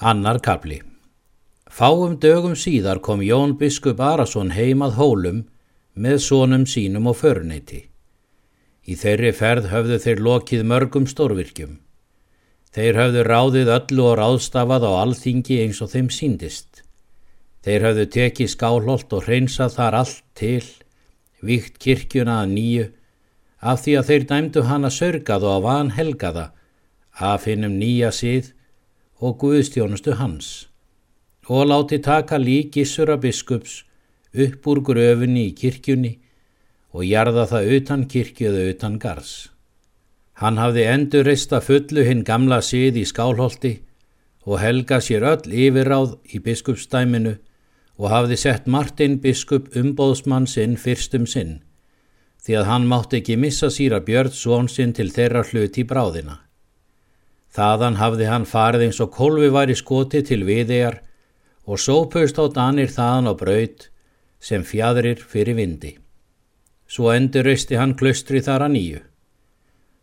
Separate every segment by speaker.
Speaker 1: Annar kapli Fáum dögum síðar kom Jón biskup Arason heimað hólum með sónum sínum og föruneyti. Í þeirri ferð höfðu þeir lokið mörgum stórvirkjum. Þeir höfðu ráðið öllu og ráðstafað á alþingi eins og þeim síndist. Þeir höfðu tekið skálholt og hreinsað þar allt til, vikt kirkjuna að nýju, af því að þeir dæmdu hana sörgað og að van helgaða, af hinnum nýja síð og Guðstjónustu hans og láti taka lík Gissura biskups upp úr gröfunni í kirkjunni og jarða það utan kirkjuðu utan gars. Hann hafði endur reista fullu hinn gamla sið í skálholti og helga sér öll yfirráð í biskupsdæminu og hafði sett Martin biskup umbóðsmann sinn fyrstum sinn því að hann mátti ekki missa síra Björn svon sinn til þeirra hluti í bráðina. Þaðan hafði hann farið eins og kolvi var í skoti til viðegar og sópaust á danir þaðan á braut sem fjadrir fyrir vindi. Svo endurristi hann klustri þar að nýju.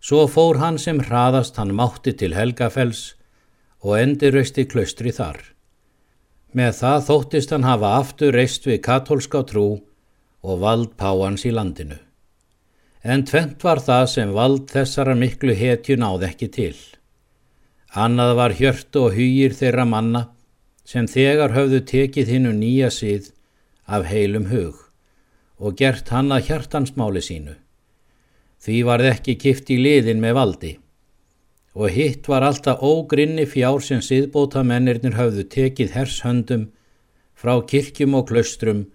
Speaker 1: Svo fór hann sem hraðast hann mátti til Helgafells og endurristi klustri þar. Með það þóttist hann hafa aftur reist við katólska trú og vald páans í landinu. En tvent var það sem vald þessara miklu hetju náð ekki til. Annað var hjört og hýjir þeirra manna sem þegar höfðu tekið hinnu nýja síð af heilum hug og gert hann að hjartansmáli sínu. Því varð ekki kift í liðin með valdi og hitt var alltaf ógrinni fjár sem síðbóta mennirnir höfðu tekið hershöndum frá kirkjum og klaustrum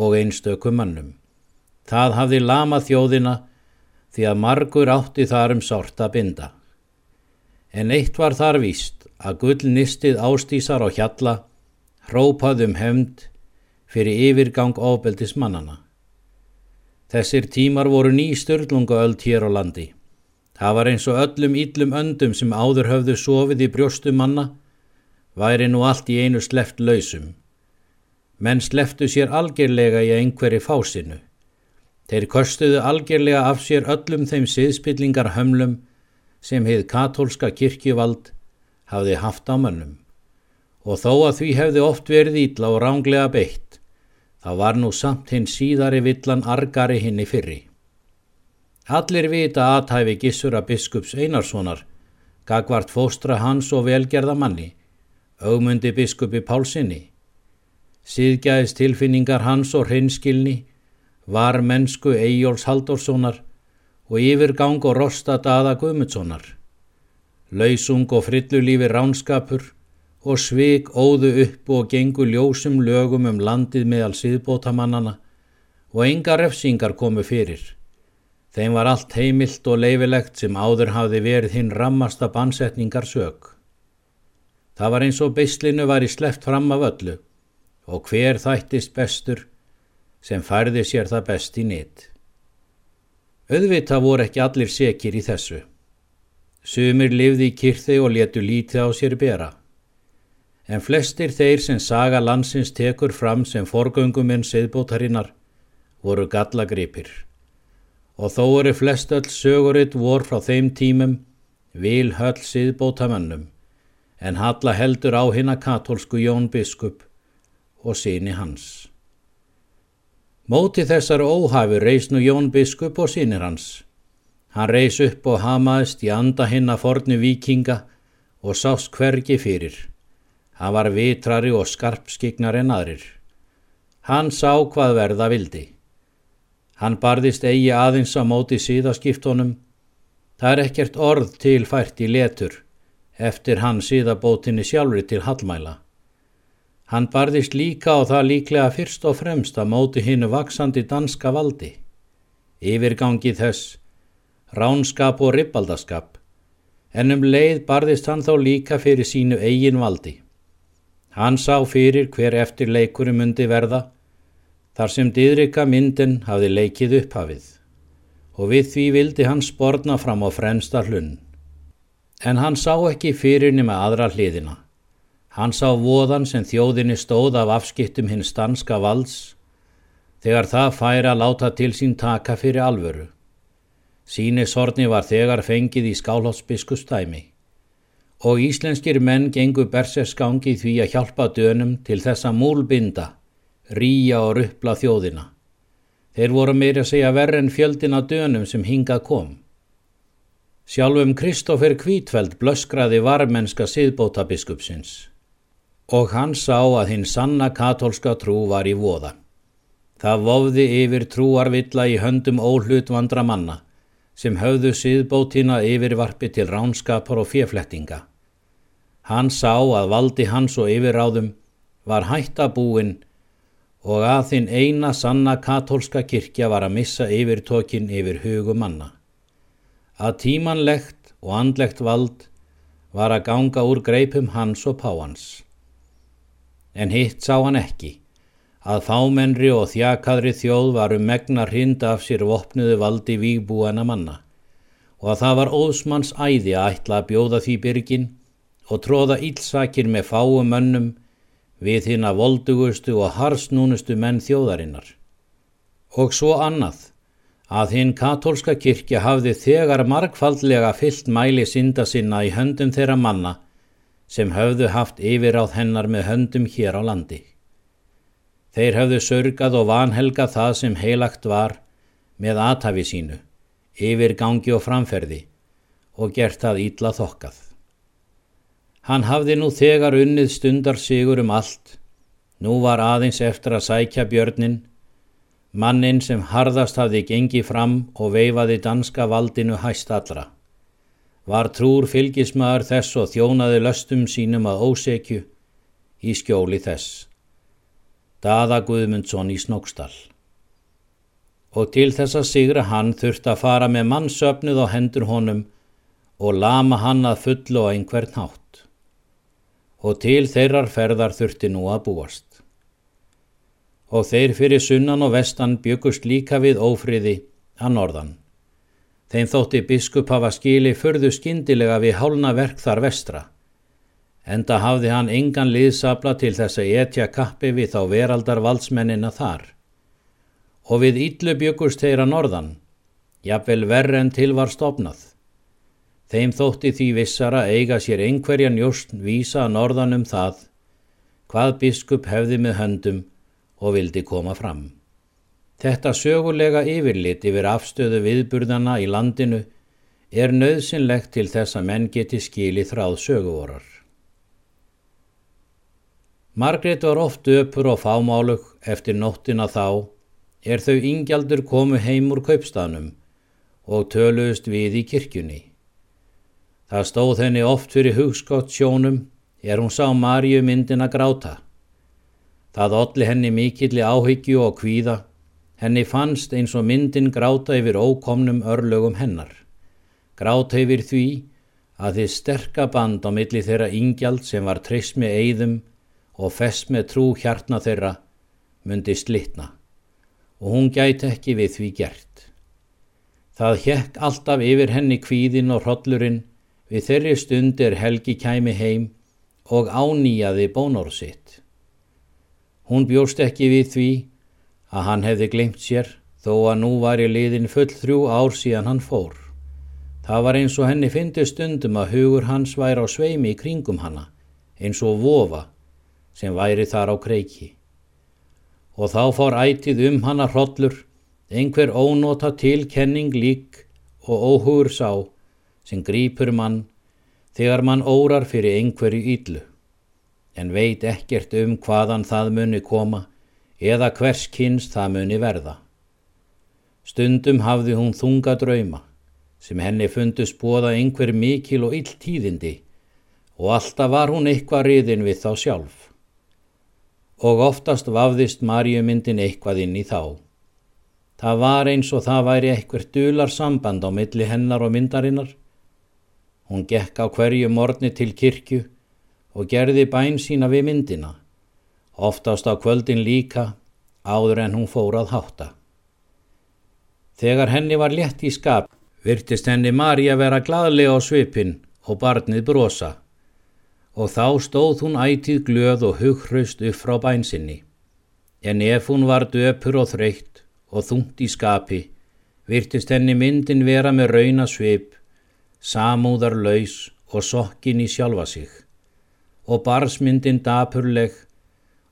Speaker 1: og einstökum mannum. Það hafði lama þjóðina því að margur átti þar um sorta binda. En eitt var þar víst að gullnistið ástísar á hjalla hrópaðum hefnd fyrir yfirgang ofbeldis mannana. Þessir tímar voru ný störlunga öll hér á landi. Það var eins og öllum íllum öndum sem áður höfðu sofið í brjóstu manna, væri nú allt í einu sleft lausum. Menn sleftu sér algjörlega í einhverju fásinu. Þeir kostuðu algjörlega af sér öllum þeim siðspillingar hömlum sem heið katólska kirkjuvald hafði haft á mönnum og þó að því hefði oft verið ítla og ránglega beitt, þá var nú samt hinn síðari villan argari hinni fyrri. Allir vita aðhæfi gissura biskups Einarssonar, gagvart fóstra hans og velgerða manni, augmundi biskupi Pálsini. Síðgæðis tilfinningar hans og hreinskilni var mennsku Eyjóls Haldorssonar og yfirgang og rosta daða Guðmundssonar. Lausung og frillulífi ránskapur og svik óðu upp og gengu ljósum lögum um landið meðal síðbótamannana og enga refsingar komu fyrir. Þeim var allt heimilt og leifilegt sem áður hafði verið hinn rammasta bansetningar sög. Það var eins og beislinu var í sleft fram af öllu og hver þættist bestur sem færði sér það best í nitt. Auðvita voru ekki allir sekir í þessu. Sumir livði í kyrði og letu lítið á sér bera. En flestir þeir sem saga landsins tekur fram sem forgönguminn siðbótarinnar voru gallagripir. Og þó eru flest öll söguritt vor frá þeim tímum vil höll siðbótamannum en halla heldur á hinn að katólsku Jón Biskup og síni hans. Móti þessar óhafi reys nú Jón Biskup og sínir hans. Hann reys upp og hamaðist í anda hinn að fornu vikinga og sást hvergi fyrir. Hann var vitrari og skarpskignar en aðrir. Hann sá hvað verða vildi. Hann barðist eigi aðeins á móti síðaskiptunum. Það er ekkert orð tilfært í letur eftir hann síðabótinni sjálfri til hallmæla. Hann barðist líka og það líklega fyrst og fremst að móti hinnu vaksandi danska valdi. Yfirgangi þess, ránskap og ribaldaskap, en um leið barðist hann þá líka fyrir sínu eigin valdi. Hann sá fyrir hver eftir leikurum myndi verða, þar sem diðrika myndin hafði leikið upphafið, og við því vildi hann sporna fram á fremsta hlunn. En hann sá ekki fyrir nema aðra hliðina. Hann sá voðan sem þjóðinni stóð af afskiptum hins stanska valds þegar það færa að láta til sín taka fyrir alvöru. Síni sorni var þegar fengið í skálhótsbiskustæmi og íslenskir menn gengu bersesgangi því að hjálpa dönum til þessa múlbinda, ríja og ruppla þjóðina. Þeir voru meira að segja verð en fjöldin að dönum sem hingað kom. Sjálfum Kristófer Kvítfeld blöskraði varmenska siðbótabiskupsins og hann sá að hinn sanna katólska trú var í voða. Það vofði yfir trúarvilla í höndum óhlutvandra manna sem höfðu siðbótina yfirvarpi til ránskapar og fjeflettinga. Hann sá að valdi hans og yfirráðum var hættabúinn og að þinn eina sanna katólska kirkja var að missa yfirtókin yfir hugum manna. Að tímanlegt og andlegt vald var að ganga úr greipum hans og páhans. En hitt sá hann ekki, að fámennri og þjakaðri þjóð varum megnar hinda af sér vopnuðu valdi vígbúana manna og að það var óðsmanns æði að ætla að bjóða því byrgin og tróða ílsakir með fáum mönnum við hinn að voldugustu og harsnúnustu menn þjóðarinnar. Og svo annað, að hinn katólska kirkja hafði þegar markfaldlega fyllt mæli synda sinna í höndum þeirra manna sem höfðu haft yfiráð hennar með höndum hér á landi. Þeir höfðu sörgað og vanhelgað það sem heilagt var með aðtafi sínu, yfir gangi og framferði og gert það ítla þokkað. Hann hafði nú þegar unnið stundar sigur um allt. Nú var aðeins eftir að sækja björnin, mannin sem harðast hafði gengið fram og veifaði danska valdinu hæst allra. Var trúr fylgismæður þess og þjónaði löstum sínum að ósekju í skjóli þess. Daða Guðmundsson í Snókstall. Og til þess að sigra hann þurft að fara með mannsöfnuð á hendur honum og lama hann að fullu á einhvern hátt og til þeirrar ferðar þurfti nú að búast. Og þeir fyrir sunnan og vestan byggust líka við ófriði að norðan. Þeim þótti biskup hafa skili förðu skindilega við hálna verk þar vestra. Enda hafði hann engan liðsabla til þess að etja kappi við þá veraldar valdsmennina þar. Og við yllu byggust þeirra norðan, jafnvel verre en til var stopnað. Þeim þótti því vissara eiga sér einhverja njóstn vísa að norðan um það, hvað biskup hefði með höndum og vildi koma fram. Þetta sögulega yfirlit yfir afstöðu viðburðana í landinu er nöðsynlegt til þess að menn geti skili þráð söguvorar. Margrét var oft öpur og fámálug eftir nóttina þá er þau ingjaldur komu heim úr kaupstanum og töluðust við í kirkjunni. Það stóð henni oft fyrir hugskott sjónum er hún sá Marju myndin að gráta. Það olli henni mikilli áhyggju og kvíða, henni fannst eins og myndin gráta yfir ókomnum örlögum hennar. Gráta yfir því að þið sterka band á milli þeirra yngjald sem var treyst með eigðum og fest með trú hjartna þeirra myndi slittna og hún gæti ekki við því gert. Það hjekk alltaf yfir henni kvíðin og hrodlurinn Við þeirri stund er Helgi kæmi heim og ánýjaði bónor sitt. Hún bjóst ekki við því að hann hefði glemt sér þó að nú var í liðin full þrjú ár síðan hann fór. Það var eins og henni fyndi stundum að hugur hans væri á sveimi í kringum hanna, eins og vofa sem væri þar á kreiki. Og þá fór ætið um hanna hrodlur, einhver ónota tilkenning lík og óhugur sá sem grýpur mann þegar mann órar fyrir einhverju íllu, en veit ekkert um hvaðan það muni koma eða hvers kynns það muni verða. Stundum hafði hún þunga drauma sem henni fundust bóða einhver mikil og ill tíðindi og alltaf var hún eitthvað riðin við þá sjálf. Og oftast vafðist Marjumyndin eitthvað inn í þá. Það var eins og það væri eitthvað dular samband á milli hennar og myndarinnar Hún gekk á hverju morni til kirkju og gerði bæn sína við myndina, oftast á kvöldin líka áður en hún fór að hátta. Þegar henni var létt í skap, virtist henni Marja vera gladlega á svipin og barnið brosa og þá stóð hún ætið glöð og hughröst upp frá bænsinni. En ef hún var döpur og þreytt og þungt í skapi, virtist henni myndin vera með rauna svip samúðar laus og sokkin í sjálfa sig og barsmyndin dapurleg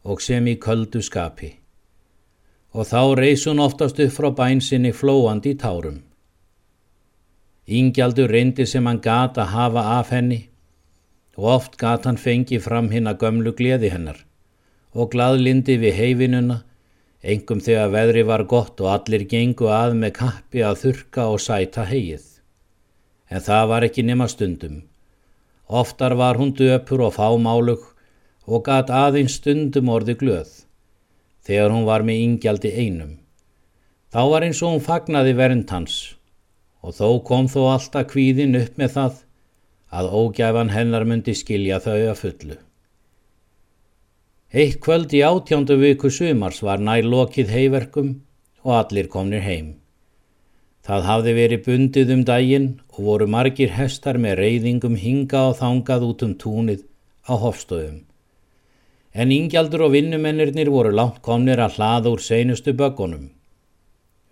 Speaker 1: og sem í köldu skapi. Og þá reys hún oftast upp frá bænsinni flóandi í tárum. Íngjaldur reyndi sem hann gata hafa af henni og oft gata hann fengi fram hinn að gömlu gleði hennar og gladlindi við heifinuna, engum þegar veðri var gott og allir gengu að með kappi að þurka og sæta heið. En það var ekki nema stundum. Oftar var hún döpur og fámálug og gat aðeins stundum orði glöð, þegar hún var með ingjaldi einum. Þá var eins og hún fagnaði vernd hans og þó kom þó alltaf kvíðin upp með það að ógæfan hennar myndi skilja þau að fullu. Eitt kvöld í átjándu viku sumars var nær lokið heiverkum og allir komnir heim. Það hafði verið bundið um daginn og voru margir hestar með reyðingum hinga og þangað út um túnið á hofstöðum. En ingjaldur og vinnumennirnir voru langt komnir að hlaða úr seinustu böggunum.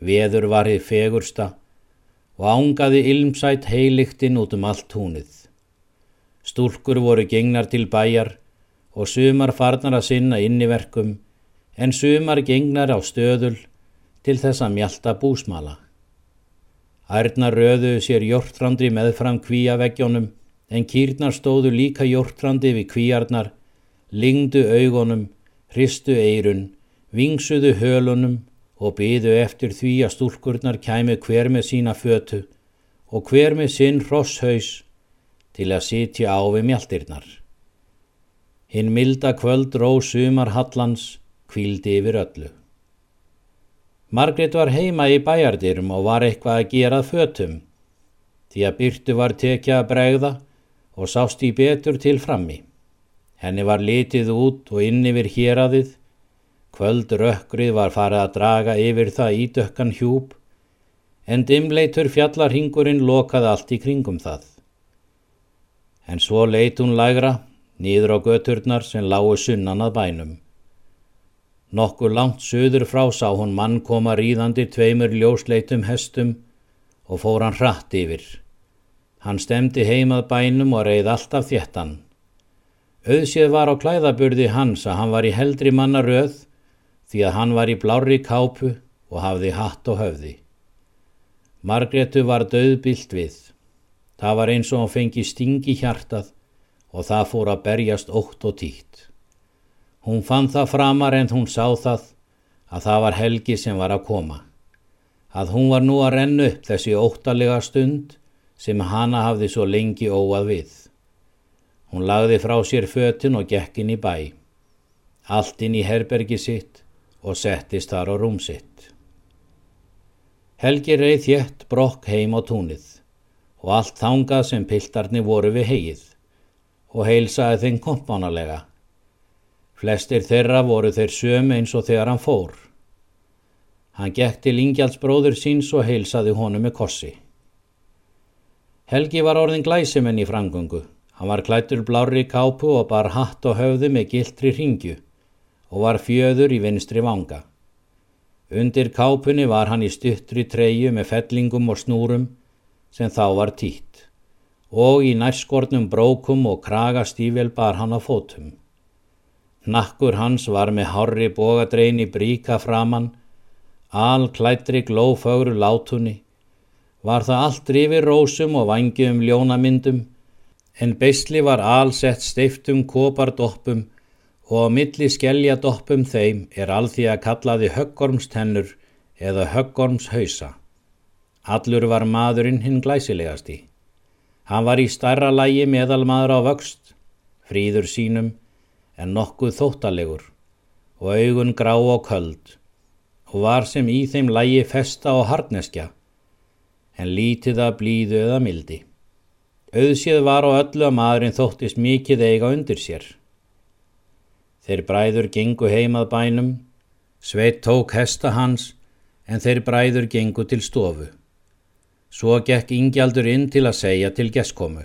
Speaker 1: Veður var þið fegursta og ángaði ilmsætt heiliktinn út um allt túnið. Stúlkur voru gengnar til bæjar og sumar farnar að sinna inniverkum en sumar gengnar á stöðul til þess að mjálta búsmala. Ærnar röðuðu sér hjortrandri meðfram kvíaveggjónum en kýrnar stóðu líka hjortrandi við kvíarnar, lingdu augunum, hristu eirun, vingsuðu hölunum og byðu eftir því að stúlkurnar kæmu hver með sína fötu og hver með sinn hrosshaus til að sitja á við mjaltirnar. Hinn milda kvöld ró sumar Hallans kvíldi yfir öllu. Margret var heima í bæjardirum og var eitthvað að gera fötum, því að byrtu var tekja að bregða og sást í betur til frammi. Henni var litið út og inn yfir héradið Kvöld rökkrið var farið að draga yfir það ídökkan hjúp en dimleitur fjallarhingurinn lokaði allt í kringum það. En svo leit hún lægra nýður á göturnar sem lágu sunnan að bænum. Nokkur langt söður frá sá hún mann koma ríðandi tveimur ljósleitum hestum og fór hann hratt yfir. Hann stemdi heimað bænum og reið alltaf þéttan. Auðsið var á klæðaburði hans að hann var í heldri manna röð því að hann var í blári kápu og hafði hatt og höfði. Margretu var döðbilt við. Það var eins og hann fengi stingi hjartað og það fór að berjast ótt og tíkt. Hún fann það framar en hún sá það að það var Helgi sem var að koma. Að hún var nú að renna upp þessi óttalega stund sem hana hafði svo lengi óað við. Hún lagði frá sér fötun og gekk inn í bæ. Allt inn í herbergi sitt og settist þar á rúmsitt. Helgi reið þétt brokk heim á túnið og allt þangað sem piltarni voru við heið og heilsaði þeim kompánalega. Flestir þeirra voru þeir söm eins og þegar hann fór. Hann gekk til Ingjaldsbróður síns og heilsaði honum með kossi. Helgi var orðin glæsimenn í frangöngu. Hann var klættur blári kápu og bar hatt og höfðu með giltri ringju og var fjöður í vinstri vanga. Undir kápunni var hann í stuttri treyu með fellingum og snúrum sem þá var títt og í nærskornum brókum og kragastífel bar hann á fótum. Nakkur hans var með horri bógadrein í bríka framann, al klættri glófögru látunni, var það allt drifir rósum og vangjum ljónamyndum, en beisli var alsett steiftum kopardoppum og á milli skellja doppum þeim er alþví að kallaði höggormstennur eða höggormshausa. Allur var maðurinn hinn glæsilegasti. Hann var í starra lægi meðalmaður á vöxt, fríður sínum en nokkuð þóttalegur og augun grá og köld og var sem í þeim lægi festa og harneskja en lítið að blíðu eða mildi. Auðsið var á öllu að maðurinn þóttist mikið eiga undir sér. Þeir bræður gengu heimað bænum, sveit tók hesta hans en þeir bræður gengu til stofu. Svo gekk ingjaldur inn til að segja til geskkomu.